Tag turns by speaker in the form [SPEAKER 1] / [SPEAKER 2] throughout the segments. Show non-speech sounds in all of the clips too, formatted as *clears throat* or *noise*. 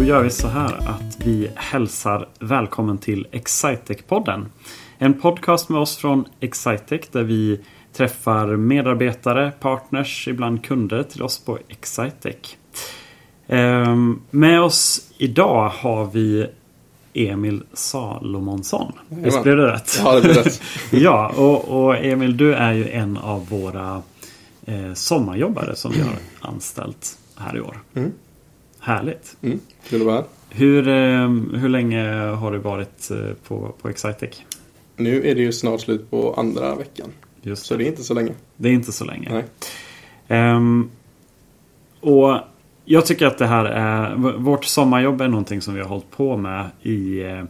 [SPEAKER 1] då gör vi så här att vi hälsar välkommen till Excitec-podden. En podcast med oss från Excitec där vi träffar medarbetare, partners, ibland kunder till oss på Excitec. Ehm, med oss idag har vi Emil Salomonsson. Visst blev det rätt?
[SPEAKER 2] Ja, det blev rätt. *laughs*
[SPEAKER 1] ja, och, och, Emil du är ju en av våra eh, sommarjobbare som vi har anställt här i år.
[SPEAKER 2] Mm.
[SPEAKER 1] Härligt.
[SPEAKER 2] Mm. Kul att vara här.
[SPEAKER 1] Hur, eh, hur länge har du varit eh, på, på Excitec?
[SPEAKER 2] Nu är det ju snart slut på andra veckan.
[SPEAKER 1] Just
[SPEAKER 2] Så det är inte så länge.
[SPEAKER 1] Det är inte så länge.
[SPEAKER 2] Nej.
[SPEAKER 1] Ehm, och jag tycker att det här är... Vårt sommarjobb är någonting som vi har hållit på med i eh,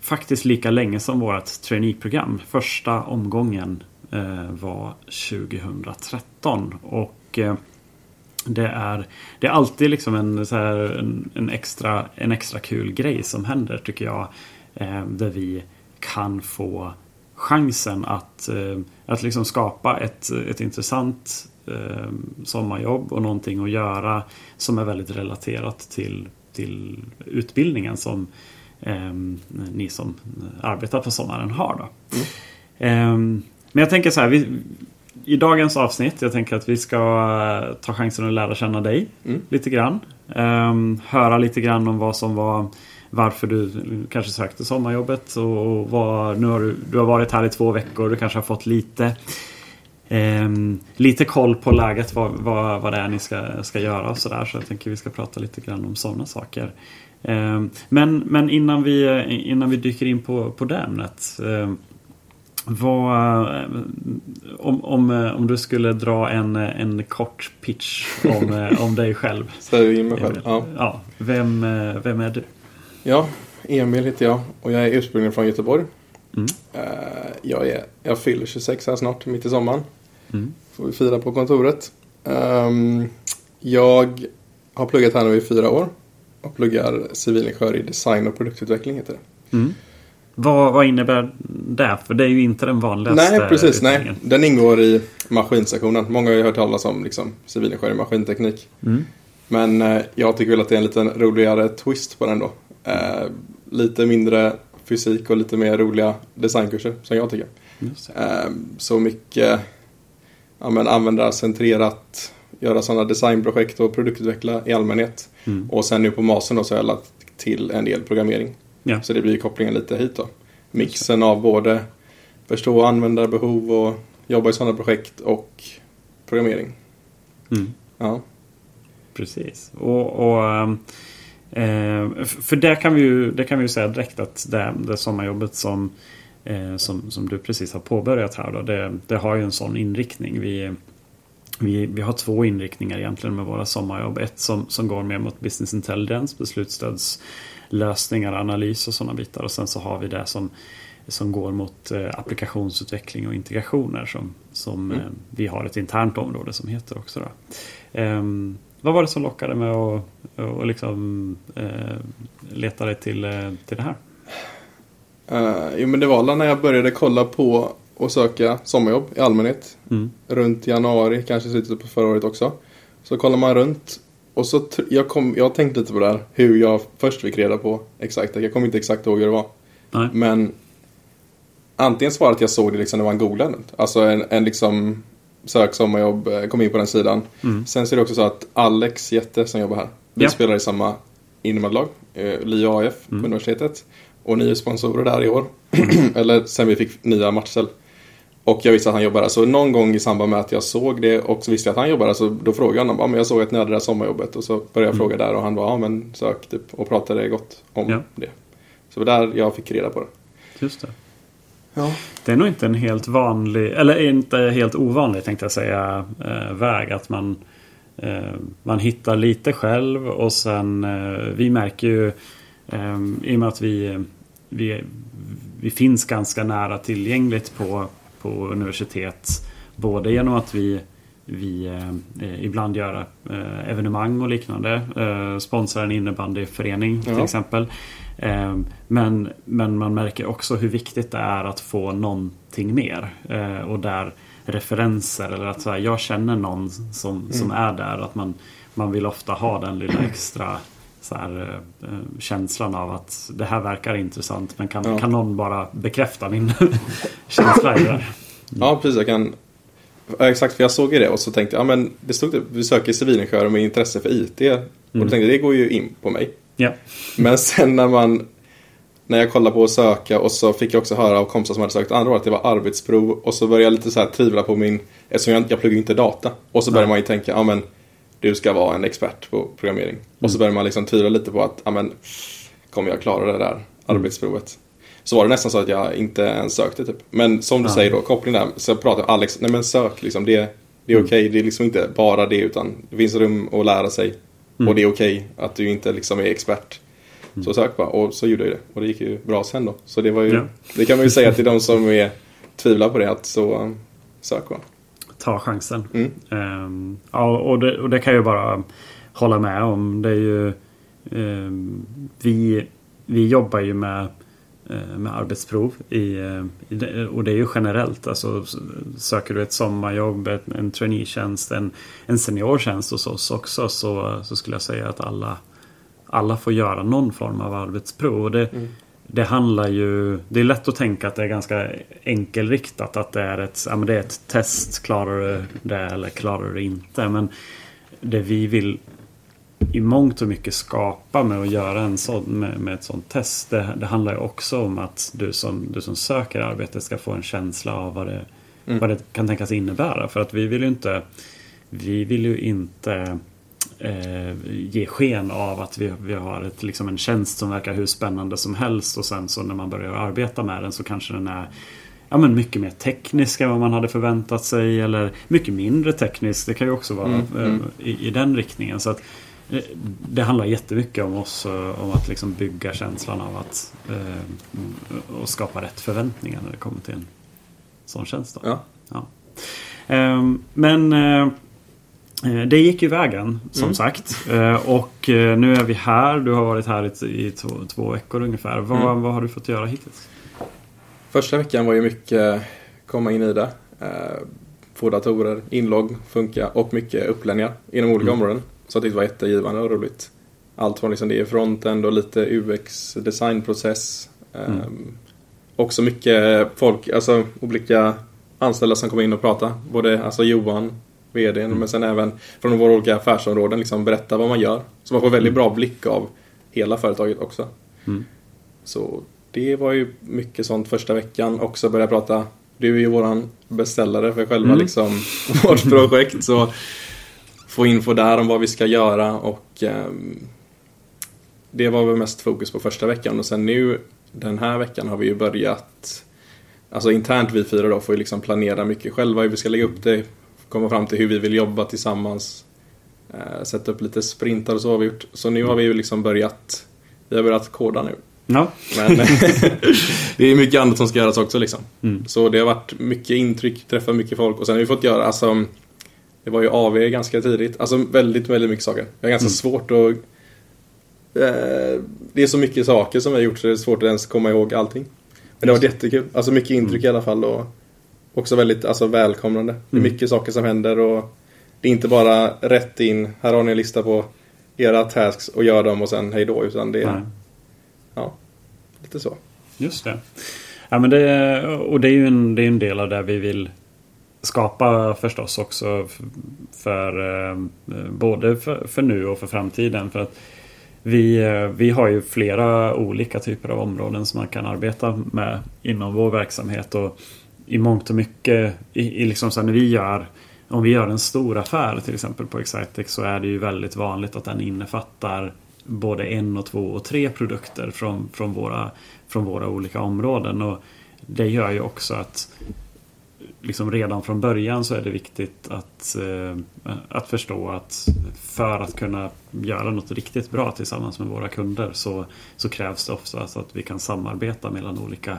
[SPEAKER 1] faktiskt lika länge som vårt traineeprogram. Första omgången eh, var 2013. Och eh, det är, det är alltid liksom en, så här, en, en, extra, en extra kul grej som händer tycker jag. Eh, där vi kan få chansen att, eh, att liksom skapa ett, ett intressant eh, sommarjobb och någonting att göra som är väldigt relaterat till, till utbildningen som eh, ni som arbetar på sommaren har. Då. Eh, men jag tänker så här, vi, i dagens avsnitt, jag tänker att vi ska eh, ta chansen att lära känna dig
[SPEAKER 2] Mm.
[SPEAKER 1] lite grann. Ehm, höra lite grann om vad som var varför du kanske sökte sommarjobbet och vad, nu har du, du har varit här i två veckor, du kanske har fått lite ehm, lite koll på läget, vad, vad, vad det är ni ska, ska göra och sådär. Så jag tänker vi ska prata lite grann om sådana saker. Ehm, men men innan, vi, innan vi dyker in på, på det ämnet. ehm, vad, eh, om, om, eh, om du skulle dra en, en kort pitch om, *laughs* eh, om dig själv.
[SPEAKER 2] In mig själv. Ja.
[SPEAKER 1] Ja, vem, eh, vem är du?
[SPEAKER 2] ja, Emil heter jag och jag är ursprungligen från Göteborg.
[SPEAKER 1] Mm.
[SPEAKER 2] Eh, Jag, är, jag fyller 26 här snart, mitt i sommaren.
[SPEAKER 1] Mm.
[SPEAKER 2] Får vi fira på kontoret. Ehm, Jag har pluggat här nu i fyra år. Och pluggar civilingenjör i design och produktutveckling heter det.
[SPEAKER 1] Mm. Vad, vad innebär det? För det är ju inte den vanligaste
[SPEAKER 2] Nej, precis. Nej. Den ingår i maskinsektionen. Många har ju hört talas om liksom, civilingenjör i maskinteknik.
[SPEAKER 1] Mm.
[SPEAKER 2] Men eh, jag tycker väl att det är en lite roligare twist på den då. Eh, lite mindre fysik och lite mer roliga designkurser som jag tycker. Eh, så mycket ja, men användarcentrerat, göra sådana designprojekt och produktutveckla i allmänhet.
[SPEAKER 1] Mm.
[SPEAKER 2] Och sen nu på mastern då så har jag lagt till en del programmering.
[SPEAKER 1] Ja.
[SPEAKER 2] Så det blir kopplingen lite hit då. Mixen av både förstå användarbehov och jobba i sådana projekt och programmering.
[SPEAKER 1] Mm.
[SPEAKER 2] Ja.
[SPEAKER 1] Precis. Och, och, ehm, eh, för det kan, vi ju, det kan vi ju säga direkt att det, det sommarjobbet som, eh, som, som du precis har påbörjat här då, det, det har ju en sån inriktning. Vi, vi, vi har två inriktningar egentligen med våra sommarjobb. Ett som, som går mer mot business intelligence, beslutsstödslösningar, analys och sådana bitar. Och sen så har vi det som, som går mot eh, applikationsutveckling och integrationer som, som
[SPEAKER 2] Mm.
[SPEAKER 1] eh, vi har ett internt område som heter också. Ehm, vad var det som lockade med att och liksom, eh, leta dig till, till det här?
[SPEAKER 2] Uh, jo men det var när jag började kolla på och söka sommarjobb i allmänhet.
[SPEAKER 1] Mm.
[SPEAKER 2] Runt januari, kanske slutet på förra året också. Så kollar man runt. Och så jag, kom, jag tänkte lite på det här. Hur jag först fick reda på exakt. Jag kommer inte exakt ihåg hur det var.
[SPEAKER 1] Nej.
[SPEAKER 2] Men antingen så var det att jag såg det liksom när man googlade. Alltså en, en liksom sök sommarjobb, eh, kom in på den sidan.
[SPEAKER 1] Mm.
[SPEAKER 2] Sen så är det också så att Alex Jätte som jobbar här. Vi
[SPEAKER 1] Ja.
[SPEAKER 2] spelar i samma innebandylag, eh, LIA AF på
[SPEAKER 1] Mm.
[SPEAKER 2] universitetet. Och ni är sponsorer där i år. *clears throat* Eller sen vi fick nya matchställ. Och jag visste att han jobbar där. Så någon gång i samband med att jag såg det och så visste jag att han jobbar där. Så då frågade jag honom. Ja, men jag såg att ni hade det här sommarjobbet. Och så började jag
[SPEAKER 1] Mm.
[SPEAKER 2] fråga där. Och han var ja men sök typ. Och pratade gott om
[SPEAKER 1] Ja.
[SPEAKER 2] det. Så det var där jag fick reda på det.
[SPEAKER 1] Just det.
[SPEAKER 2] Ja.
[SPEAKER 1] Det är nog inte en helt vanlig, eller inte helt ovanlig tänkte jag säga, eh, väg. Att man, eh, man hittar lite själv och sen, eh, vi märker ju i och med att vi, vi, vi finns ganska nära tillgängligt på, på universitet. Både genom att vi vi eh, ibland gör eh, evenemang och liknande. Eh, sponsrar en innebandyförening till
[SPEAKER 2] Ja.
[SPEAKER 1] exempel. Eh, men, men man märker också hur viktigt det är att få någonting mer. Eh, och där referenser eller att så här, jag känner någon som, som är där. Att man, man vill ofta ha den lilla extra så här, eh, känslan av att det här verkar intressant men kan,
[SPEAKER 2] Ja.
[SPEAKER 1] kan någon bara bekräfta min *laughs* känsla i det där?
[SPEAKER 2] Ja, precis. Jag kan... Exakt, för jag såg ju det och så tänkte jag, ja men det stod typ, vi söker civilingenjörer med intresse för IT. Och då tänkte jag, det går ju in på mig.
[SPEAKER 1] Ja.
[SPEAKER 2] Men sen när man när jag kollade på att söka och så fick jag också höra av kompisar som hade sökt andra året att det var arbetsprov och så började jag lite så här tvivla på min, eftersom jag, jag pluggar inte data. Och så började man ju tänka, ja men du ska vara en expert på programmering. Och så började man liksom tvivla lite på att, ja men kommer jag klara det där arbetsprovet? Så var det nästan så att jag inte ens sökte typ. Men som du
[SPEAKER 1] Ja.
[SPEAKER 2] säger då, kopplingen där, så pratade jag Alex, nej men sök liksom, det, det är okej, det är liksom inte bara det utan det finns rum att lära sig. Och det är okej att du inte liksom är expert. Så sök bara, och så gjorde jag det. Och det gick ju bra sen då. Så det var ju,
[SPEAKER 1] Ja.
[SPEAKER 2] det kan man ju säga till de som är tvivlar på det, att så sök bara.
[SPEAKER 1] Ta chansen.
[SPEAKER 2] Mm.
[SPEAKER 1] Ehm, ja, och det, och det kan jag bara hålla med om. Det är ju ehm, vi, vi jobbar ju med, eh, med arbetsprov i, eh, i och det är ju generellt. Alltså, söker du ett sommarjobb, en traineetjänst, en, en seniortjänst hos oss också så, så skulle jag säga att alla, alla får göra någon form av arbetsprov. Och det, det handlar ju... Det är lätt att tänka att det är ganska enkelriktat. Att det är ett, ja, men det är ett test. Klarar du det eller klarar du det inte? Men det vi vill i mångt och mycket skapa med att göra en sån, med, med ett sånt test. Det, det handlar ju också om att du som, du som söker arbete ska få en känsla av vad det, vad det kan tänkas innebära. För att vi vill ju inte vi vill ju inte eh, ge sken av att vi, vi har ett, liksom en tjänst som verkar hur spännande som helst och sen så när man börjar arbeta med den så kanske den är ja, men mycket mer teknisk än vad man hade förväntat sig eller mycket mindre teknisk. Det kan ju också vara
[SPEAKER 2] Mm,
[SPEAKER 1] eh,
[SPEAKER 2] mm.
[SPEAKER 1] i, i den riktningen. Så att, eh, det handlar jättemycket om oss eh, om att liksom bygga känslan av att eh, och skapa rätt förväntningar när det kommer till en sån tjänst. Då.
[SPEAKER 2] Ja.
[SPEAKER 1] Ja. Ehm, Men eh, eh, det gick ju vägen som
[SPEAKER 2] Mm.
[SPEAKER 1] sagt. Eh, Och eh, nu är vi här. Du har varit här i, två, två veckor ungefär. Vad,
[SPEAKER 2] Mm.
[SPEAKER 1] vad har du fått göra hittills?
[SPEAKER 2] Första veckan var ju mycket komma in i det. Eh, få datorer, inlogg, funka och mycket uppladdningar inom olika
[SPEAKER 1] Mm.
[SPEAKER 2] områden. Så att det var jättegivande och roligt. Allt från liksom det frontend och lite UX designprocess. Eh,
[SPEAKER 1] Mm.
[SPEAKER 2] Också mycket folk, alltså olika anställda som kom in och pratade. Både alltså Johan, VD,
[SPEAKER 1] Mm.
[SPEAKER 2] men sen även från våra olika affärsområden liksom berätta vad man gör. Så man får väldigt bra blick av hela företaget också.
[SPEAKER 1] Mm.
[SPEAKER 2] Så det var ju mycket sånt första veckan. Också börja prata. Du är ju våran beställare för själva
[SPEAKER 1] Mm.
[SPEAKER 2] liksom *laughs* vårt projekt. Så få info där om vad vi ska göra och ehm, det var väl mest fokus på första veckan och sen nu den här veckan har vi ju börjat Alltså internt vi fyra då får ju liksom planera mycket själva hur vi ska lägga upp det Komma fram till hur vi vill jobba tillsammans eh, Sätta upp lite sprintar och så har vi gjort Så nu har vi ju liksom börjat Vi har börjat koda nu
[SPEAKER 1] Ja.
[SPEAKER 2] men *laughs* *laughs* det är mycket annat som ska göras också liksom.
[SPEAKER 1] Mm.
[SPEAKER 2] Så det har varit mycket intryck, träffat mycket folk och sen har vi fått göra, alltså Det var ju AV ganska tidigt, alltså väldigt, väldigt mycket saker. Det är ganska
[SPEAKER 1] Mm.
[SPEAKER 2] svårt att eh, Det är så mycket saker som vi har gjort så det är svårt att ens komma ihåg allting. Men det var jättekul, alltså mycket intryck i alla fall och Också väldigt alltså, välkomnande. Det är
[SPEAKER 1] Mm.
[SPEAKER 2] mycket saker som händer och Det är inte bara rätt in, här har ni en lista på era tasks och gör dem och sen hej då utan det är
[SPEAKER 1] Nej.
[SPEAKER 2] Ja, lite så.
[SPEAKER 1] Just det. Ja, men det och det är ju en, det är en del av det vi vill skapa förstås också för eh, både för, för nu och för framtiden. För att vi, eh, vi har ju flera olika typer av områden som man kan arbeta med inom vår verksamhet. Och i mångt och mycket, i, i liksom så här, när vi gör om vi gör en stor affär till exempel på Excitex så är det ju väldigt vanligt att den innefattar både en och två och tre produkter från, från, våra, från våra olika områden. Och det gör ju också att liksom redan från början så är det viktigt att, eh, att förstå att för att kunna göra något riktigt bra tillsammans med våra kunder så, så krävs det ofta att vi kan samarbeta mellan olika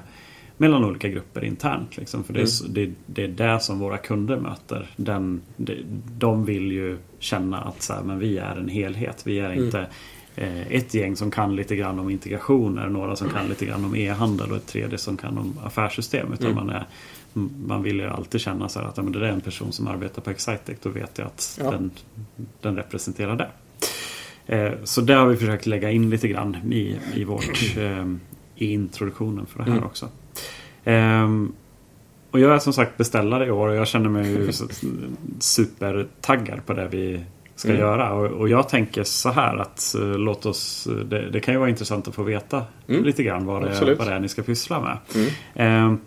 [SPEAKER 1] mellan olika grupper internt. Liksom. För det är, s- det, det är det som våra kunder möter. Den, de, de vill ju känna att så här, men vi är en helhet. Vi är inte eh, ett gäng som kan lite grann om integrationer, några som kan lite grann om e-handel och ett tredje som kan om affärssystem. Utan
[SPEAKER 2] Mm.
[SPEAKER 1] man, är, man vill ju alltid känna så att ja, men det där är en person som arbetar på Excitec. Då vet jag att
[SPEAKER 2] Ja.
[SPEAKER 1] den, den representerar det. Eh, så det har vi försökt lägga in lite grann i, i, vårt, *clears throat* eh, i introduktionen för det här
[SPEAKER 2] Mm.
[SPEAKER 1] också. Ehm, och jag är som sagt beställare i år och jag känner mig *laughs* supertaggad på det vi ska
[SPEAKER 2] Mm.
[SPEAKER 1] göra. Och, och jag tänker så här att eh, låt oss, det, det kan ju vara intressant att få veta
[SPEAKER 2] Mm.
[SPEAKER 1] lite grann vad det, vad det är ni ska pyssla med.
[SPEAKER 2] Mm.
[SPEAKER 1] Ehm,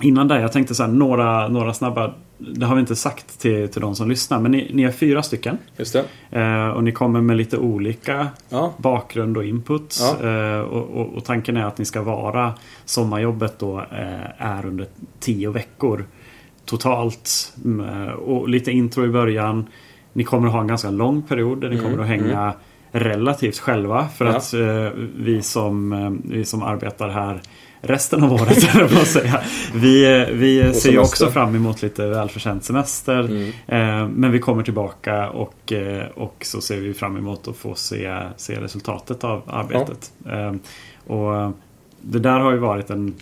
[SPEAKER 1] innan det, jag tänkte så här, några, några snabba, det har vi inte sagt till, till de som lyssnar, men ni, ni är fyra stycken.
[SPEAKER 2] Just.
[SPEAKER 1] Eh, och ni kommer med lite olika
[SPEAKER 2] Ja.
[SPEAKER 1] bakgrund och input.
[SPEAKER 2] Ja.
[SPEAKER 1] Eh, och, och, och tanken är att ni ska vara sommarjobbet då eh, är under tio veckor totalt. Mm, eh, och lite intro i början. Ni kommer att ha en ganska lång period där ni
[SPEAKER 2] Mm,
[SPEAKER 1] kommer att hänga relativt själva. För
[SPEAKER 2] Ja.
[SPEAKER 1] att eh, vi, som, eh, vi som arbetar här resten av året, *laughs* jag säga. Vi, eh, vi ser ju också fram emot lite välförtjänt semester.
[SPEAKER 2] Mm.
[SPEAKER 1] Eh, Men vi kommer tillbaka och, eh, och så ser vi fram emot att få se, se resultatet av arbetet. Eh, Och det där har ju varit en,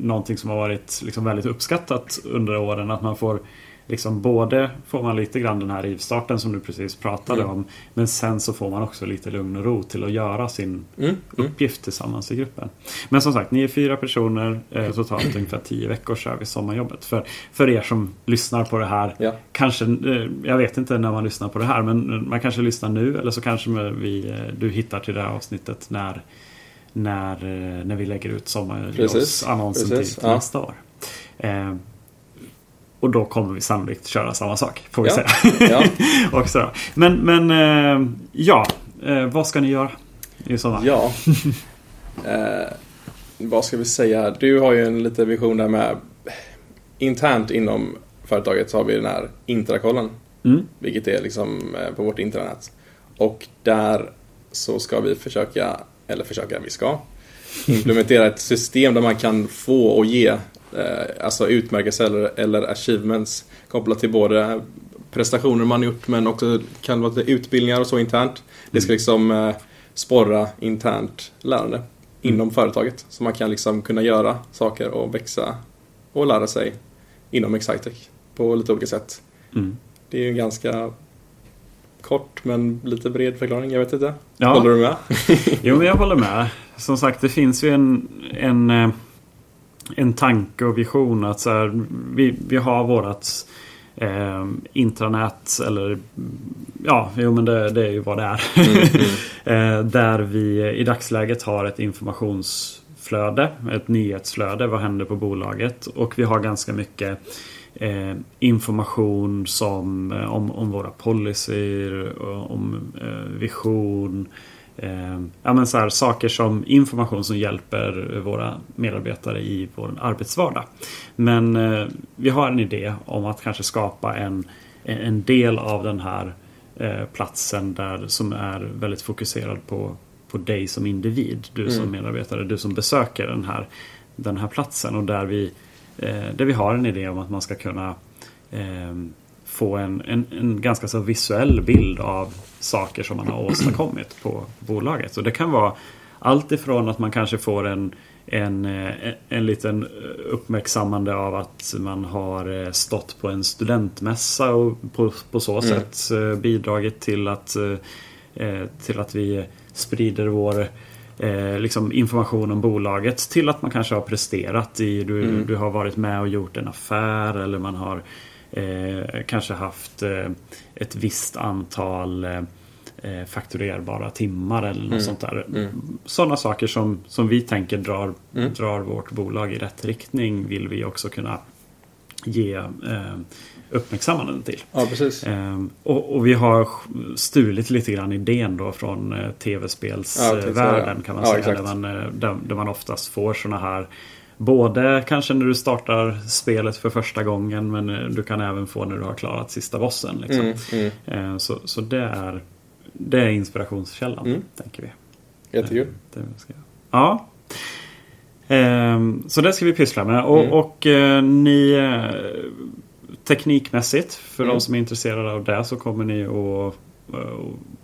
[SPEAKER 1] någonting som har varit liksom väldigt uppskattat under åren. Att man får liksom både får man lite grann den här rivstarten som du precis pratade
[SPEAKER 2] Mm.
[SPEAKER 1] om. Men sen så får man också lite lugn och ro till att göra sin
[SPEAKER 2] Mm. Mm.
[SPEAKER 1] uppgift tillsammans i gruppen. Men som sagt, ni är fyra personer. Eh, totalt ungefär tio veckor kör vi sommarjobbet. För, för er som lyssnar på det här.
[SPEAKER 2] Ja.
[SPEAKER 1] Kanske, eh, jag vet inte när man lyssnar på det här. Men man kanske lyssnar nu. Eller så kanske vi, eh, du hittar till det här avsnittet när, när, eh, när vi lägger ut sommarjobbsannonsen till, till
[SPEAKER 2] ja.
[SPEAKER 1] nästa år. Eh, och då kommer vi sannolikt köra samma sak. Får vi
[SPEAKER 2] Ja.
[SPEAKER 1] säga.
[SPEAKER 2] Ja. *laughs*
[SPEAKER 1] Också. Men, men eh, ja, eh, vad ska ni göra i sommar?
[SPEAKER 2] Ja. *laughs* eh, vad ska vi säga? Du har ju en liten vision där med internt inom företaget så har vi den här intrakollen.
[SPEAKER 1] Mm.
[SPEAKER 2] Vilket är liksom eh, på vårt intranät. Och där så ska vi försöka, eller försöka, vi ska implementera ett system där man kan få och ge eh, alltså utmärkelser eller, eller achievements kopplat till både prestationer man gjort men också kan vara utbildningar och så internt. Det ska liksom eh, sporra internt lärande inom företaget. Så man kan liksom kunna göra saker och växa och lära sig inom Excitec på lite olika sätt.
[SPEAKER 1] Mm.
[SPEAKER 2] Det är ju en ganska kort men lite bred förklaring, jag vet inte.
[SPEAKER 1] Ja.
[SPEAKER 2] Håller du med? *laughs*
[SPEAKER 1] Jo, men jag håller med. Som sagt, det finns ju en, en, eh, en tanke och vision att så här, vi, vi har vårat eh, intranät eller ja, jo men det, det är ju vad det är. *laughs* eh, där vi i dagsläget har ett informationsflöde, ett nyhetsflöde. Vad händer på bolaget? Och vi har ganska mycket eh, information som, eh, om, om våra policyer, och om eh, vision. Eh, ja, men så här, saker som information som hjälper våra medarbetare i vår arbetsvardag. Men eh, vi har en idé om att kanske skapa en, en del av den här eh, platsen där, som är väldigt fokuserad på, på dig som individ. Du som
[SPEAKER 2] Mm.
[SPEAKER 1] medarbetare, du som besöker den här, den här platsen. Och där vi, eh, där vi har en idé om att man ska kunna eh, få en, en, en ganska så visuell bild av saker som man har åstadkommit på bolaget. Och det kan vara allt ifrån att man kanske får en, en, eh, en liten uppmärksammande av att man har eh, stått på en studentmässa och på, på så
[SPEAKER 2] Mm.
[SPEAKER 1] sätt eh, bidragit till att, till att vi sprider vår eh, liksom information om bolaget till att man kanske har presterat i, du,
[SPEAKER 2] Mm.
[SPEAKER 1] du har varit med och gjort en affär eller man har eh, kanske haft eh, ett visst antal eh, eh, fakturerbara timmar eller något
[SPEAKER 2] Mm.
[SPEAKER 1] sånt där.
[SPEAKER 2] Mm.
[SPEAKER 1] Sådana saker som, som vi tänker drar,
[SPEAKER 2] Mm.
[SPEAKER 1] drar vårt bolag i rätt riktning vill vi också kunna ge eh, uppmärksammanden till.
[SPEAKER 2] Ja, precis.
[SPEAKER 1] Ehm, och, och vi har stulit lite grann idén då från eh,
[SPEAKER 2] Ja,
[SPEAKER 1] tv-spelsvärlden
[SPEAKER 2] det.
[SPEAKER 1] kan man
[SPEAKER 2] Ja,
[SPEAKER 1] säga.
[SPEAKER 2] exakt.
[SPEAKER 1] Där man, eh, där, där man oftast får såna här Både kanske när du startar spelet för första gången men eh, du kan även få när du har klarat sista bossen. Liksom.
[SPEAKER 2] Mm, mm.
[SPEAKER 1] Ehm, så, så det är Det är inspirationskällan,
[SPEAKER 2] Mm.
[SPEAKER 1] tänker vi.
[SPEAKER 2] Jättekul.
[SPEAKER 1] Det vi ska göra. Ja. Ehm, så det ska vi pyssla med. Och,
[SPEAKER 2] Mm.
[SPEAKER 1] och eh, ni eh, teknikmässigt, för
[SPEAKER 2] Mm.
[SPEAKER 1] de som är intresserade av det så kommer ni att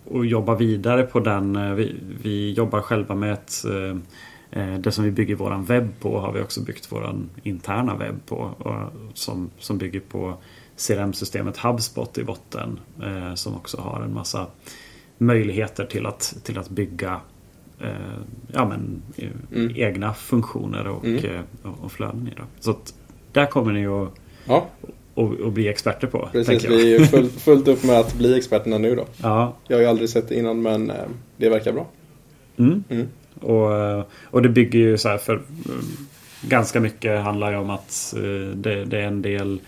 [SPEAKER 1] och, jobba vidare på den. Eh, Vi, vi jobbar själva med ett eh, eh, det som vi bygger våran webb på har vi också byggt våran interna webb på. Och, som, som bygger på CRM-systemet HubSpot i botten. Eh, som också har en massa möjligheter till att, till att bygga eh, ja, men, eh,
[SPEAKER 2] Mm.
[SPEAKER 1] egna funktioner och,
[SPEAKER 2] Mm.
[SPEAKER 1] eh, och, och flöden i. Då. Så att där kommer ni att,
[SPEAKER 2] Ja,
[SPEAKER 1] att, att bli experter på.
[SPEAKER 2] precis. Vi är fullt, fullt upp med att bli experterna nu då.
[SPEAKER 1] Ja,
[SPEAKER 2] Jag har ju aldrig sett det innan men eh, det verkar bra.
[SPEAKER 1] mm. Och, eh, och det bygger ju så här för eh, ganska mycket handlar ju om att eh, det, det är en del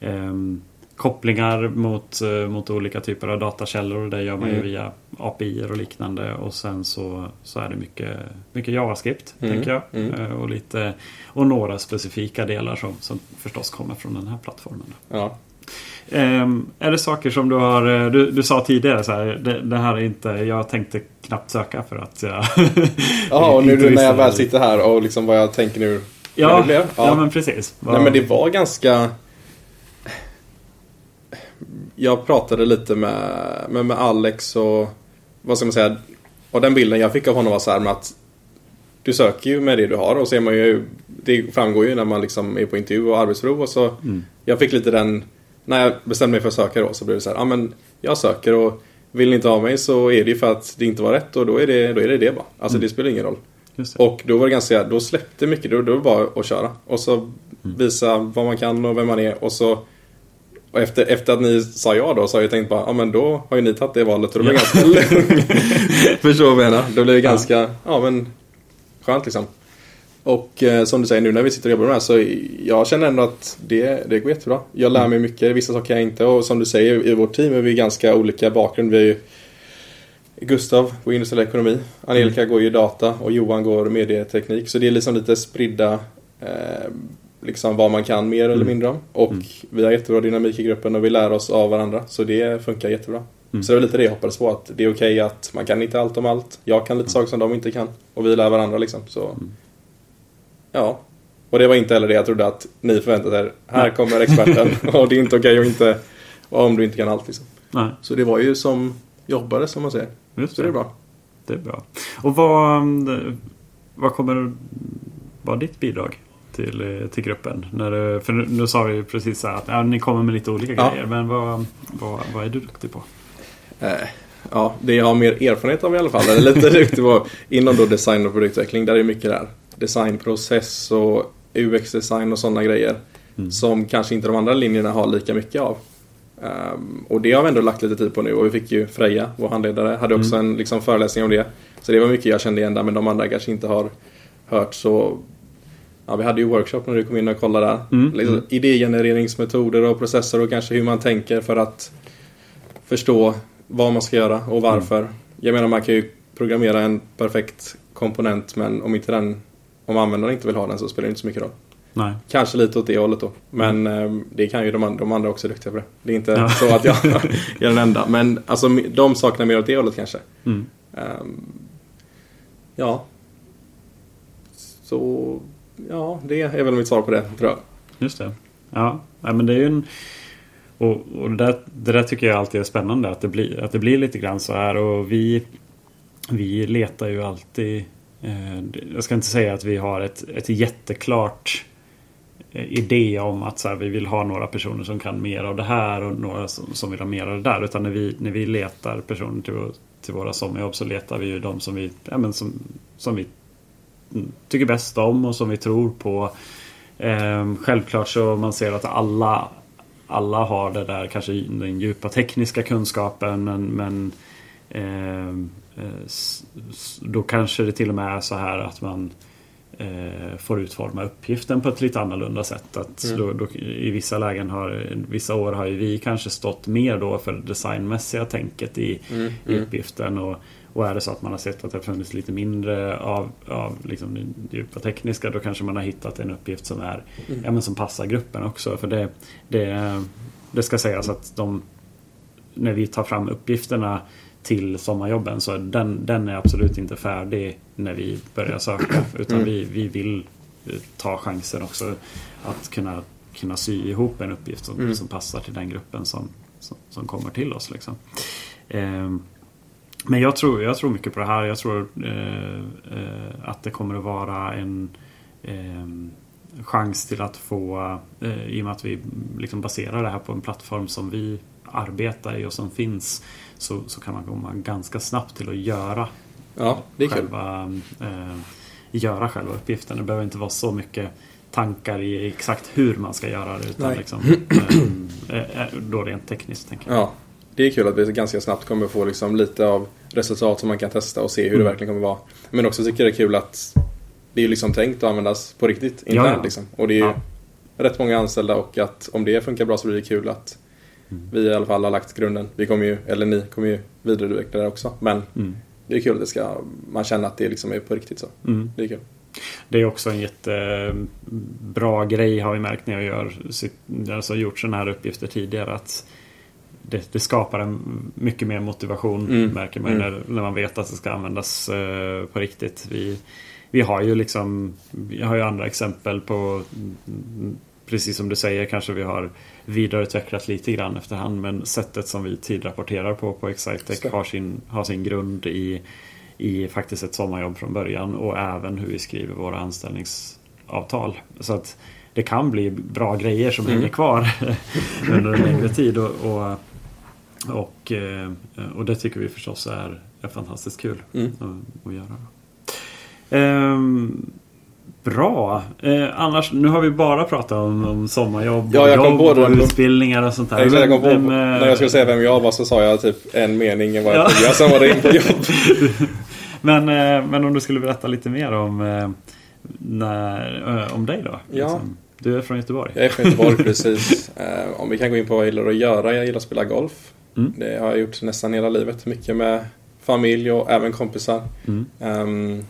[SPEAKER 1] ehm, kopplingar mot, eh, mot olika typer av datakällor. Det gör man ju
[SPEAKER 2] Mm.
[SPEAKER 1] via API och liknande. Och sen så, så är det mycket, mycket JavaScript,
[SPEAKER 2] Mm.
[SPEAKER 1] tänker jag.
[SPEAKER 2] Mm.
[SPEAKER 1] Eh, Och, lite, och några specifika delar som, som förstås kommer från den här plattformen.
[SPEAKER 2] Ja.
[SPEAKER 1] Ehm, är det saker som du har... eh, Du, du sa tidigare så här, det, det här är inte... Jag tänkte knappt söka för att jag... *laughs*
[SPEAKER 2] Ja, och nu när jag väl sitter här och liksom vad jag tänker nu.
[SPEAKER 1] Ja,
[SPEAKER 2] det blev.
[SPEAKER 1] ja. men precis.
[SPEAKER 2] Nej men det var ganska... Jag pratade lite med, med, med Alex och vad ska man säga? Och den bilden jag fick av honom var så här med att du söker ju med det du har och så är man ju Det framgår ju när man liksom är på intervju och arbetsprov och så
[SPEAKER 1] Mm.
[SPEAKER 2] Jag fick lite den När jag bestämde mig för att söka då så blev det så här, ja men jag söker och vill ni inte ha mig så är det ju för att det inte var rätt och då är det då är det, det bara. Alltså det spelar ingen roll. Och då var det ganska, då släppte mycket, då, då var det bara att köra. Och så visa vad man kan och vem man är och så och efter, efter att ni sa ja då så har jag tänkt bara, ja men då har ju ni tagit det valet och då blir det
[SPEAKER 1] Ja.
[SPEAKER 2] ganska *laughs* *laughs* Förstår vad jag menar? Då blir det ganska, ja, men skönt liksom. Och eh, som du säger nu när vi sitter och jobbar med det här så jag känner ändå att det, det går jättebra. Jag lär mig mycket, vissa saker jag inte och som du säger i vårt team är vi ganska olika bakgrund. Vi är ju Gustav går industriell ekonomi, Angelica går ju data och Johan går medieteknik. Så det är liksom lite spridda eh, liksom vad man kan mer eller
[SPEAKER 1] Mm.
[SPEAKER 2] mindre om. Och vi har jättebra dynamik i gruppen och vi lär oss av varandra. Så det funkar jättebra.
[SPEAKER 1] Mm.
[SPEAKER 2] Så det var lite det jag hoppades på. Att det är okej att man kan inte allt om allt. Jag kan lite saker som de inte kan. Och vi lär varandra liksom. Så
[SPEAKER 1] Mm.
[SPEAKER 2] Ja. Och det var inte heller det jag trodde att ni förväntade er. Här kommer experten. *laughs* och det är inte okej och inte om du inte kan allt liksom.
[SPEAKER 1] Nej,
[SPEAKER 2] Så det var ju som jobbare som man säger.
[SPEAKER 1] just
[SPEAKER 2] Så det är bra.
[SPEAKER 1] Det är bra. Och vad, vad kommer vara ditt bidrag till, eh, till gruppen? När du, för nu, nu sa vi ju precis så här att ja, ni kommer med lite olika
[SPEAKER 2] Ja.
[SPEAKER 1] grejer. Men vad, vad, vad är du duktig på?
[SPEAKER 2] Eh, ja, det jag har mer erfarenhet av i alla fall, eller lite *laughs* duktig på, inom då design och produktutveckling, där är mycket där. Designprocess och UX-design och sådana grejer.
[SPEAKER 1] Mm.
[SPEAKER 2] Som kanske inte de andra linjerna har lika mycket av. Ehm, och det har vi ändå lagt lite tid på nu och vi fick ju Freja, vår handledare, hade också en liksom, föreläsning om det. Så det var mycket jag kände igen där men de andra kanske inte har hört så Ja, vi hade ju workshop när du kom in och kollade där.
[SPEAKER 1] Mm,
[SPEAKER 2] Liksom,
[SPEAKER 1] mm.
[SPEAKER 2] Idégenereringsmetoder och processer och kanske hur man tänker för att förstå vad man ska göra och varför. Jag menar man kan ju programmera en perfekt komponent men om inte den om användaren inte vill ha den så spelar det inte så mycket roll.
[SPEAKER 1] Nej.
[SPEAKER 2] Kanske lite åt det hållet då. Men eh, det kan ju de, and- de andra också är duktiga på det. Det är inte
[SPEAKER 1] Ja.
[SPEAKER 2] så att jag *laughs* är den enda. Men alltså de saknar mer åt det hållet kanske.
[SPEAKER 1] Mm.
[SPEAKER 2] Ehm, ja. Så ja, det är väl mitt svar på det tror jag.
[SPEAKER 1] Just det. Ja, nej, men det är ju en... Och, och det, där, det där tycker jag alltid är spännande att det blir, att det blir lite grann så här och vi Vi letar ju alltid Eh, jag ska inte säga att vi har ett, ett jätteklart eh, idé om att så här, vi vill ha några personer som kan mer av det här och några som, som vill ha mer av det där. Utan när vi, när vi letar personer till, till våra sommarjobb så letar vi ju de som vi, ja, men som, som vi mm, tycker bäst om och som vi tror på. Ehm, självklart så man ser att alla alla har det där kanske den djupa tekniska kunskapen men, men eh, då kanske det till och med är så här att man eh, får utforma uppgiften på ett lite annorlunda sätt. Att
[SPEAKER 2] Mm.
[SPEAKER 1] då, då, I vissa lägen har, vissa år har ju vi kanske stått mer då för det designmässiga tänket i,
[SPEAKER 2] Mm,
[SPEAKER 1] i
[SPEAKER 2] mm.
[SPEAKER 1] uppgiften. Och, och är det så att man har sett att det funnits lite mindre av, av liksom det djupa tekniska då kanske man har hittat en uppgift som är
[SPEAKER 2] Mm.
[SPEAKER 1] ja, men som passar gruppen också. För det, det, det ska sägas att de när vi tar fram uppgifterna till sommarjobben så den, den är absolut inte färdig när vi börjar söka. Utan
[SPEAKER 2] Mm.
[SPEAKER 1] vi, vi vill eh, ta chansen också att kunna, kunna sy ihop en uppgift som,
[SPEAKER 2] Mm.
[SPEAKER 1] som passar till den gruppen som, som, som kommer till oss. Liksom. Ehm, men jag tror, jag tror mycket på det här. Jag tror eh, eh, att det kommer att vara en ehm, chans till att få, eh, i och med att vi liksom baserar det här på en plattform som vi arbeta i och som finns så, så kan man komma ganska snabbt till att göra
[SPEAKER 2] Ja, det
[SPEAKER 1] själva, eh, göra själva uppgiften. Det behöver inte vara så mycket tankar i exakt hur man ska göra det. Utan
[SPEAKER 2] Nej.
[SPEAKER 1] liksom, *clears throat* eh, eh, då rent tekniskt tänker jag.
[SPEAKER 2] Ja, det är kul att vi ganska snabbt kommer få liksom lite av resultat som man kan testa och se hur det
[SPEAKER 1] Mm.
[SPEAKER 2] verkligen kommer vara. Men också tycker jag det är kul att det är liksom tänkt att användas på riktigt internt.
[SPEAKER 1] Ja, ja.
[SPEAKER 2] Liksom. Och det är
[SPEAKER 1] Ja.
[SPEAKER 2] rätt många anställda och att om det funkar bra så blir det kul att
[SPEAKER 1] Mm.
[SPEAKER 2] vi i alla fall har lagt grunden. Vi kommer ju, eller ni kommer ju vidareutveckla det också. Men
[SPEAKER 1] Mm.
[SPEAKER 2] det är kul att det ska, man känner att det liksom är på riktigt så.
[SPEAKER 1] Mm.
[SPEAKER 2] Det är kul.
[SPEAKER 1] Det är också en jättebra grej har vi märkt när jag gör, sitt- alltså gjort sådana här uppgifter tidigare. att det, det skapar en mycket mer motivation
[SPEAKER 2] Mm.
[SPEAKER 1] märker man
[SPEAKER 2] Mm.
[SPEAKER 1] när, när man vet att det ska användas eh, på riktigt. Vi, vi har ju liksom Vi har ju andra exempel på Precis som du säger kanske vi har vidareutvecklat lite grann efterhand men sättet som vi tidrapporterar på på Excitec har sin, har sin grund i i faktiskt ett sommarjobb från början och även hur vi skriver våra anställningsavtal. Så att det kan bli bra grejer som
[SPEAKER 2] Mm.
[SPEAKER 1] hänger kvar *laughs* under en längre tid. Och, och, och, eh, och det tycker vi förstås är, är fantastiskt kul
[SPEAKER 2] Mm.
[SPEAKER 1] att, att göra. Ehm, bra. Eh, annars, nu har vi bara pratat om, om sommarjobb
[SPEAKER 2] Ja, jag
[SPEAKER 1] och
[SPEAKER 2] kom
[SPEAKER 1] jobb
[SPEAKER 2] på det.
[SPEAKER 1] och utbildningar och sånt där.
[SPEAKER 2] Exakt, jag kom på,
[SPEAKER 1] Vem,
[SPEAKER 2] när jag skulle säga vem jag var så sa jag typ en mening vad jag
[SPEAKER 1] Ja.
[SPEAKER 2] trodde. Sen var det in på jobb. *laughs*
[SPEAKER 1] Men, eh, men om du skulle berätta lite mer om, eh, när, eh, om dig då?
[SPEAKER 2] Ja.
[SPEAKER 1] Liksom. Du är från Göteborg?
[SPEAKER 2] Jag är från Göteborg *laughs* precis. Eh, om vi kan gå in på vad jag gillar att göra. Jag gillar att spela golf.
[SPEAKER 1] Mm.
[SPEAKER 2] Det har jag gjort nästan hela livet. Mycket med familj och även kompisar.
[SPEAKER 1] Mm.
[SPEAKER 2] Ehm,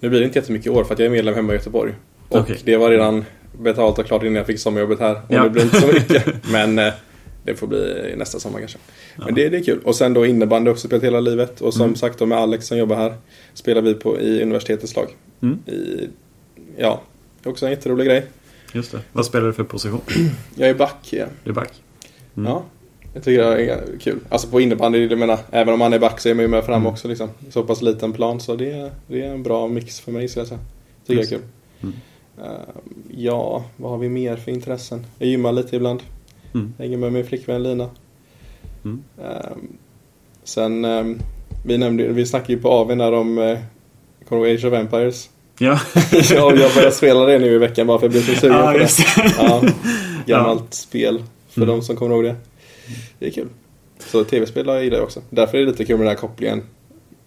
[SPEAKER 2] nu blir det inte jättemycket i år för att jag är medlem hemma i Göteborg. Och
[SPEAKER 1] Okej.
[SPEAKER 2] det var redan betalt och klart innan jag fick sommarjobbet här. Och
[SPEAKER 1] Ja.
[SPEAKER 2] det blir inte så mycket. *laughs* Men eh, det får bli nästa sommar kanske.
[SPEAKER 1] Ja.
[SPEAKER 2] Men det, det är kul. Och sen då innebandy också spelat hela livet. Och som
[SPEAKER 1] Mm.
[SPEAKER 2] sagt då med Alex som jobbar här. Spelar vi på i universitetets lag.
[SPEAKER 1] Mm.
[SPEAKER 2] I, ja, också en jätterolig grej.
[SPEAKER 1] Just det. Vad spelar du för position? *clears throat*
[SPEAKER 2] Jag är back. Ja.
[SPEAKER 1] Du är back? Mm.
[SPEAKER 2] Ja, jag tycker det är kul. Alltså på innebandy, jag menar, även om man är back så är man ju med fram
[SPEAKER 1] Mm.
[SPEAKER 2] också liksom. Så pass liten plan så det är, det är en bra mix för mig ska jag säga. Tycker jag är kul.
[SPEAKER 1] Mm.
[SPEAKER 2] Eh, ja, vad har vi mer för intressen? Jag gymmar lite ibland.
[SPEAKER 1] Mm.
[SPEAKER 2] Hänger med min flickvän Lina.
[SPEAKER 1] Mm.
[SPEAKER 2] Eh, sen, eh, vi nämnde vi snackade ju på AWn där om eh, Kommer du ihåg Age of Empires?
[SPEAKER 1] Ja, *laughs*
[SPEAKER 2] ja, jag började spela det nu i veckan bara för att jag blev så sugen
[SPEAKER 1] ja
[SPEAKER 2] på det. Ja, gammalt *laughs* spel för
[SPEAKER 1] Mm.
[SPEAKER 2] de som kommer ihåg det. Det är kul. Så tv-spel gillar jag också. Därför är det lite kul med den här kopplingen.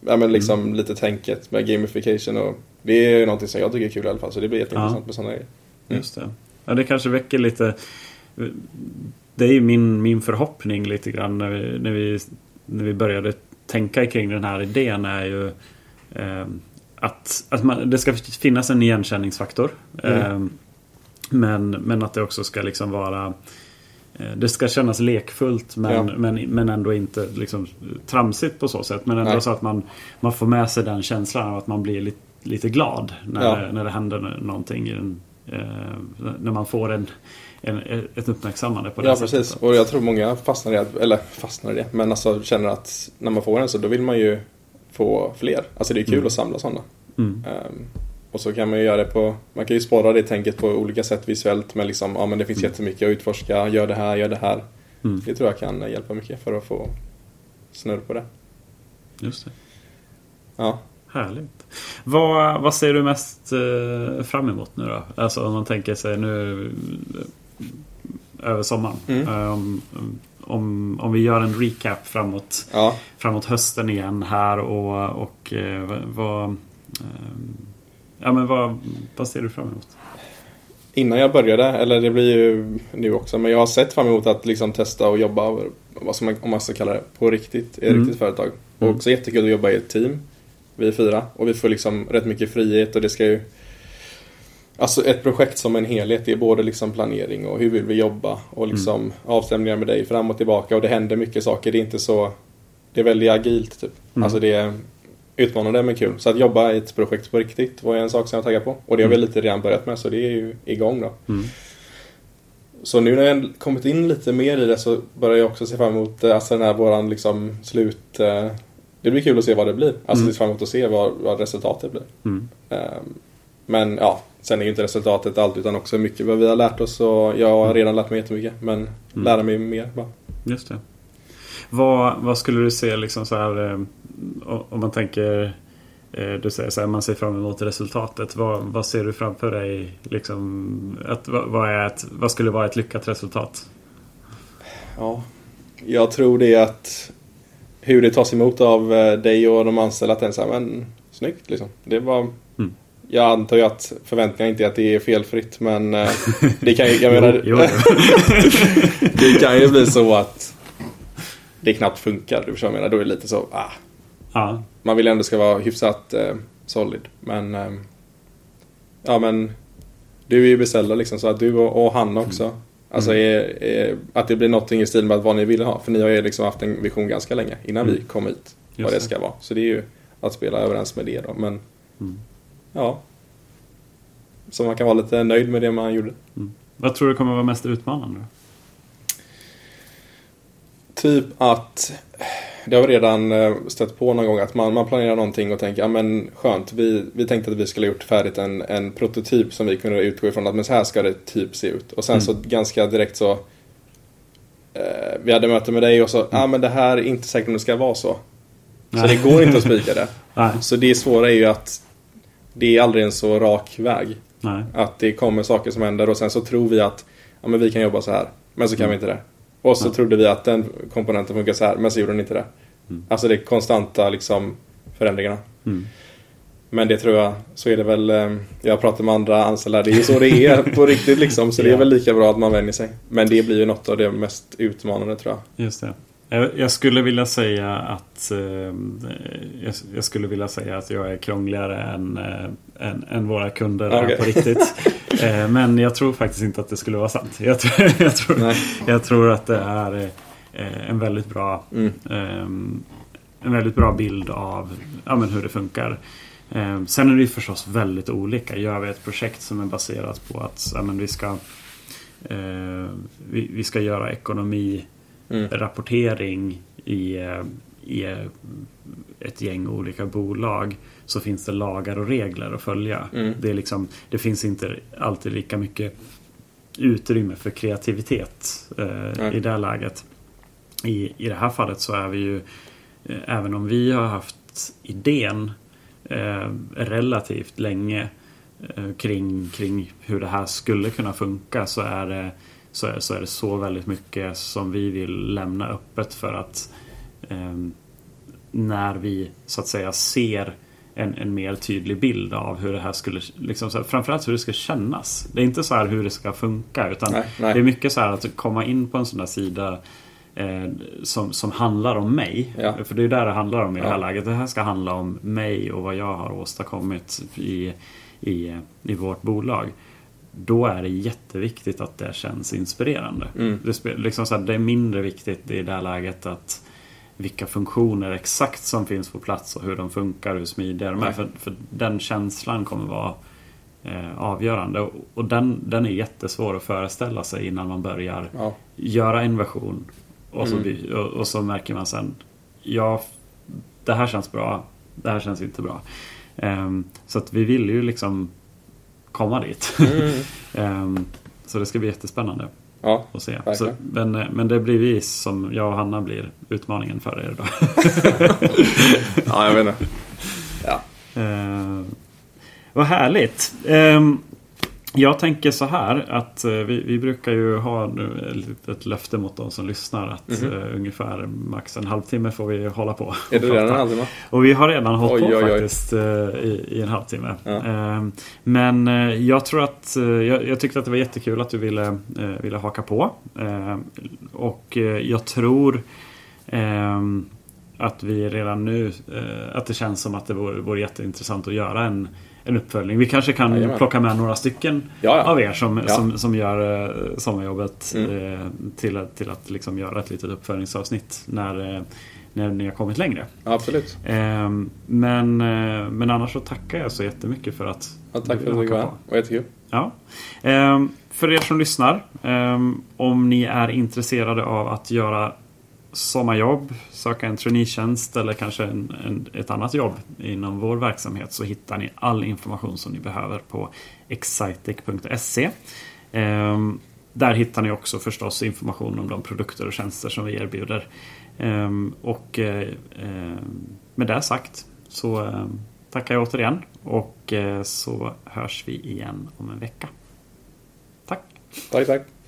[SPEAKER 2] Ja men liksom
[SPEAKER 1] Mm.
[SPEAKER 2] lite tänket med gamification och det är någonting som jag tycker är kul i alla fall. Så det blir jätteintressant
[SPEAKER 1] Ja.
[SPEAKER 2] med sådana grejer. Mm.
[SPEAKER 1] Just det. Ja, det kanske väcker lite... Det är ju min, min förhoppning lite grann när vi, när, vi, när vi började tänka kring den här idén är ju eh, att, att man, det ska finnas en igenkänningsfaktor.
[SPEAKER 2] Mm.
[SPEAKER 1] Eh, men, men att det också ska liksom vara det ska kännas lekfullt men,
[SPEAKER 2] Ja.
[SPEAKER 1] men, men ändå inte liksom tramsigt på så sätt. Men ändå
[SPEAKER 2] Nej.
[SPEAKER 1] så att man, man får med sig den känslan av att man blir lite, lite glad när,
[SPEAKER 2] Ja.
[SPEAKER 1] det, när det händer någonting. I den, eh, när man får en, en, ett uppmärksammande på det
[SPEAKER 2] Ja
[SPEAKER 1] sättet.
[SPEAKER 2] precis. Och jag tror många fastnar i det. Eller fastnar i det. Men alltså känner att när man får en så då vill man ju få fler. Alltså det är kul
[SPEAKER 1] Mm.
[SPEAKER 2] att samla sådana.
[SPEAKER 1] Mm.
[SPEAKER 2] Ehm, och så kan man ju göra det på, man kan ju spara det tänket på olika sätt visuellt. Men liksom, ja men det finns
[SPEAKER 1] Mm.
[SPEAKER 2] jättemycket att utforska. Gör det här, gör det här.
[SPEAKER 1] Mm.
[SPEAKER 2] Det tror jag kan hjälpa mycket för att få snurr på det.
[SPEAKER 1] Just det.
[SPEAKER 2] Ja.
[SPEAKER 1] Härligt. Vad, vad ser du mest eh, fram emot nu då? Alltså om man tänker sig nu eh, över sommaren.
[SPEAKER 2] Mm.
[SPEAKER 1] Eh, om, om, vi gör en recap framåt,
[SPEAKER 2] Ja.
[SPEAKER 1] framåt hösten igen här och, och vad- vad, ja, men vad, vad ser du fram emot?
[SPEAKER 2] Innan jag började, eller det blir ju nu också, men jag har sett fram emot att liksom testa och jobba, vad ska man, om man ska kalla det, på riktigt, i ett
[SPEAKER 1] Mm.
[SPEAKER 2] riktigt företag. Och
[SPEAKER 1] Mm.
[SPEAKER 2] också jättekul att jobba i ett team. Vi är fyra och vi får liksom rätt mycket frihet och det ska ju Alltså ett projekt som en helhet, det är både liksom planering och hur vill vi jobba och liksom avstämningar med dig fram och tillbaka och det händer mycket saker. Det är inte så Det är väldigt agilt typ.
[SPEAKER 1] Mm.
[SPEAKER 2] Alltså det är utmanande men kul. Så att jobba i ett projekt på riktigt var en sak som jag taggade på. Och det har vi
[SPEAKER 1] Mm.
[SPEAKER 2] lite redan börjat med så det är ju igång då.
[SPEAKER 1] Mm.
[SPEAKER 2] Så nu när jag kommit in lite mer i det så börjar jag också se fram emot eh, alltså den här våran liksom slut... eh, Det blir kul att se vad det blir. Alltså
[SPEAKER 1] Mm.
[SPEAKER 2] se fram emot att se vad, vad resultatet blir.
[SPEAKER 1] Mm.
[SPEAKER 2] Ehm, Men ja, sen är ju inte resultatet allt utan också mycket vad vi har lärt oss och jag har redan lärt mig jättemycket. Men
[SPEAKER 1] Mm.
[SPEAKER 2] lära mig mer bara.
[SPEAKER 1] Just det. Vad, vad skulle du se liksom så här eh, om man tänker eh, du säger så här, man ser fram emot resultatet. Vad, vad ser du framför dig? Liksom, att, vad, är ett, vad skulle vara ett lyckat resultat?
[SPEAKER 2] Ja, jag tror det är att hur det tas emot av eh, dig och de anställda. Att det är så här, men snyggt liksom. Det var... Mm. Jag antar ju att förväntningarna inte är att det är felfritt men *laughs* det kan ju, jag menar, jo, jo. *laughs* det kan ju bli så att det knappt funkar. Du förstår vad jag menar? Då är det lite så, ah. Ja. Man vill ändå ska vara hyfsat eh, solid. Men eh, ja men du är ju beställda liksom så att du och, och Hanna också. Mm. Alltså är, är, att det blir någonting i stil med vad ni vill ha. För ni har ju liksom haft en vision ganska länge innan mm. vi kom hit. Just vad det ska vara. Så det är ju att spela överens med det då. Men mm. ja. Så man kan vara lite nöjd med det man gjorde.
[SPEAKER 1] Mm. Vad tror du kommer vara mest utmanande?
[SPEAKER 2] Typ att det har vi redan eh, stött på någon gång att man, man planerar någonting och tänker ja men skönt vi, vi tänkte att vi skulle ha gjort färdigt en, en prototyp som vi kunde utgå ifrån att men så här ska det typ se ut. Och sen mm. så ganska direkt så eh, vi hade möte med dig och så ja mm. ah, men det här är inte säkert om det ska vara så. Så det går inte att *laughs* spika det. så det svåra är ju att det är aldrig en så rak väg. Nej. Att det kommer saker som händer och sen så tror vi att ja, men vi kan jobba så här. Men så kan mm. vi inte det. Och så ja. trodde vi att den komponenten funkar så här, men så gjorde den inte det. Mm. Alltså det är konstanta liksom, förändringarna. Mm. Men det tror jag, så är det väl, eh, jag pratar med andra anställda, det är så det är *laughs* på riktigt liksom. Så det är väl lika bra att man vänjer sig. Men det blir ju något av det mest utmanande tror jag.
[SPEAKER 1] Just det. Jag skulle vilja säga att eh, jag skulle vilja säga att jag är krångligare än, äh, än, än, våra kunder okay. på riktigt. *laughs* äh, men jag tror faktiskt inte att det skulle vara sant. Jag, tror, *laughs* jag, tror, jag tror att det är äh, en väldigt bra mm. en väldigt bra bild av ja, men hur det funkar. sen är det ju förstås väldigt olika. Gör vi ett projekt som är baserat på att ja, men vi, ska, vi, vi ska göra ekonomi mm. i, i ett gäng olika bolag så finns det lagar och regler att följa. Mm. Det, är liksom, det finns inte alltid lika mycket utrymme för kreativitet eh, i det läget. I, I det här fallet så är vi ju, eh, även om vi har haft idén eh, relativt länge eh, kring, kring hur det här skulle kunna funka så är det så är, så är det så väldigt mycket som vi vill lämna öppet för att eh, när vi så att säga ser en, en mer tydlig bild av hur det här skulle, liksom så här, framförallt hur det ska kännas. Det är inte så här hur det ska funka utan nej, nej. det är mycket så här att komma in på en sån där sida eh, som, som handlar om mig. Ja. För det är där det handlar om i ja. det här läget. Det här ska handla om mig och vad jag har åstadkommit i, i, i vårt bolag då är det jätteviktigt att det känns inspirerande. Mm. Det, liksom så här, det är mindre viktigt i det här läget att vilka funktioner exakt som finns på plats och hur de funkar, hur smidiga de är. För, för den känslan kommer vara eh, avgörande. Och, och, den, den är jättesvår att föreställa sig innan man börjar ja. göra en version. Och så, mm. och, och, så märker man sen, ja, det här känns bra, det här känns inte bra. Um, så att vi vill ju liksom komma dit. Mm. um, *laughs* så det ska bli jättespännande.
[SPEAKER 2] Ja,
[SPEAKER 1] att se. Så, men, men det blir vi som jag och Hanna blir utmaningen för er idag. *laughs*
[SPEAKER 2] ja, jag vet inte. Ja. *laughs*
[SPEAKER 1] Uh, vad härligt. Um, jag tänker så här att eh, vi, vi brukar ju ha ett löfte mot de som lyssnar att mm uh, ungefär max en halvtimme får vi hålla på.
[SPEAKER 2] Är det redan en halvtimme?
[SPEAKER 1] Och vi har redan hållit oj, på oj, oj. faktiskt uh, i, i, en halvtimme. Ja. Uh, men jag tror att jag, jag, tyckte att det var jättekul att du ville, ville haka på. och jag tror ehm, att vi redan nu, att det känns som att det vore, vore jätteintressant att göra en en uppföljning. Vi kanske kan Jajamän. plocka med några stycken ja, ja. av er som, ja. som, som gör eh, sommarjobbet mm. eh, till, till att liksom göra ett litet uppföljningsavsnitt när, eh, när ni har kommit längre.
[SPEAKER 2] Absolut.
[SPEAKER 1] Eh, men, men annars så tackar jag så jättemycket för att
[SPEAKER 2] ja, Tack för att du var. Det var jättekul.
[SPEAKER 1] Ja. Ehm, för er som lyssnar, ehm, om ni är intresserade av att göra sommarjobb, söka en traineetjänst eller kanske en, en, ett annat jobb inom vår verksamhet så hittar ni all information som ni behöver på excitec.se. Ehm, där hittar ni också förstås information om de produkter och tjänster som vi erbjuder. Ehm, och ehm, med det sagt så ehm, tackar jag återigen och eh, så hörs vi igen om en vecka. Tack!
[SPEAKER 2] Tack, tack!